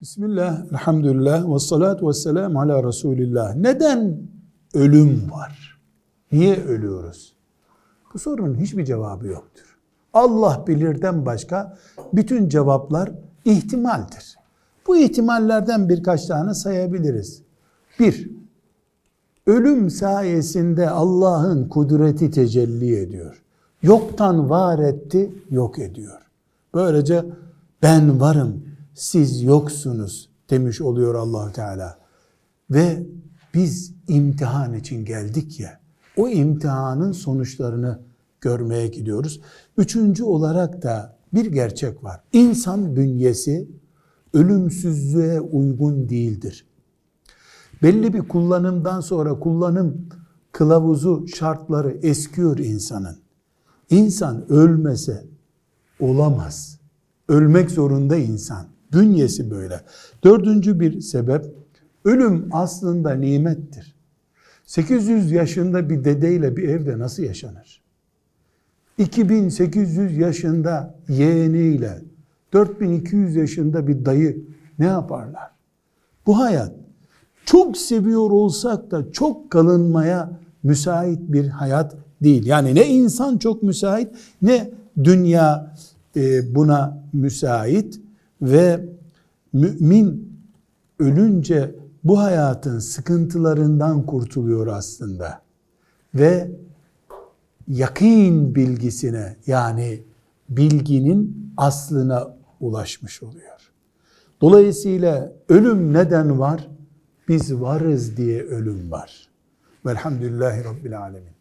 Bismillah, elhamdülillah, ve salatu ve selamu ala Resulillah. Neden ölüm var? Niye ölüyoruz? Bu sorunun hiçbir cevabı yoktur. Allah bilirden başka bütün cevaplar ihtimaldir. Bu ihtimallerden birkaç tane sayabiliriz. Bir, ölüm sayesinde Allah'ın kudreti tecelli ediyor. Yoktan var etti, yok ediyor. Böylece ben varım, siz yoksunuz demiş oluyor allah Teala. Ve biz imtihan için geldik ya, o imtihanın sonuçlarını görmeye gidiyoruz. Üçüncü olarak da bir gerçek var. İnsan bünyesi ölümsüzlüğe uygun değildir. Belli bir kullanımdan sonra kullanım kılavuzu şartları eskiyor insanın. İnsan ölmese olamaz. Ölmek zorunda insan. Bünyesi böyle. Dördüncü bir sebep, ölüm aslında nimettir. 800 yaşında bir dedeyle bir evde nasıl yaşanır? 2800 yaşında yeğeniyle, 4200 yaşında bir dayı ne yaparlar? Bu hayat çok seviyor olsak da çok kalınmaya müsait bir hayat değil. Yani ne insan çok müsait ne dünya e, buna müsait ve mümin ölünce bu hayatın sıkıntılarından kurtuluyor aslında. Ve yakin bilgisine yani bilginin aslına ulaşmış oluyor. Dolayısıyla ölüm neden var? Biz varız diye ölüm var. Velhamdülillahi Rabbil Alemin.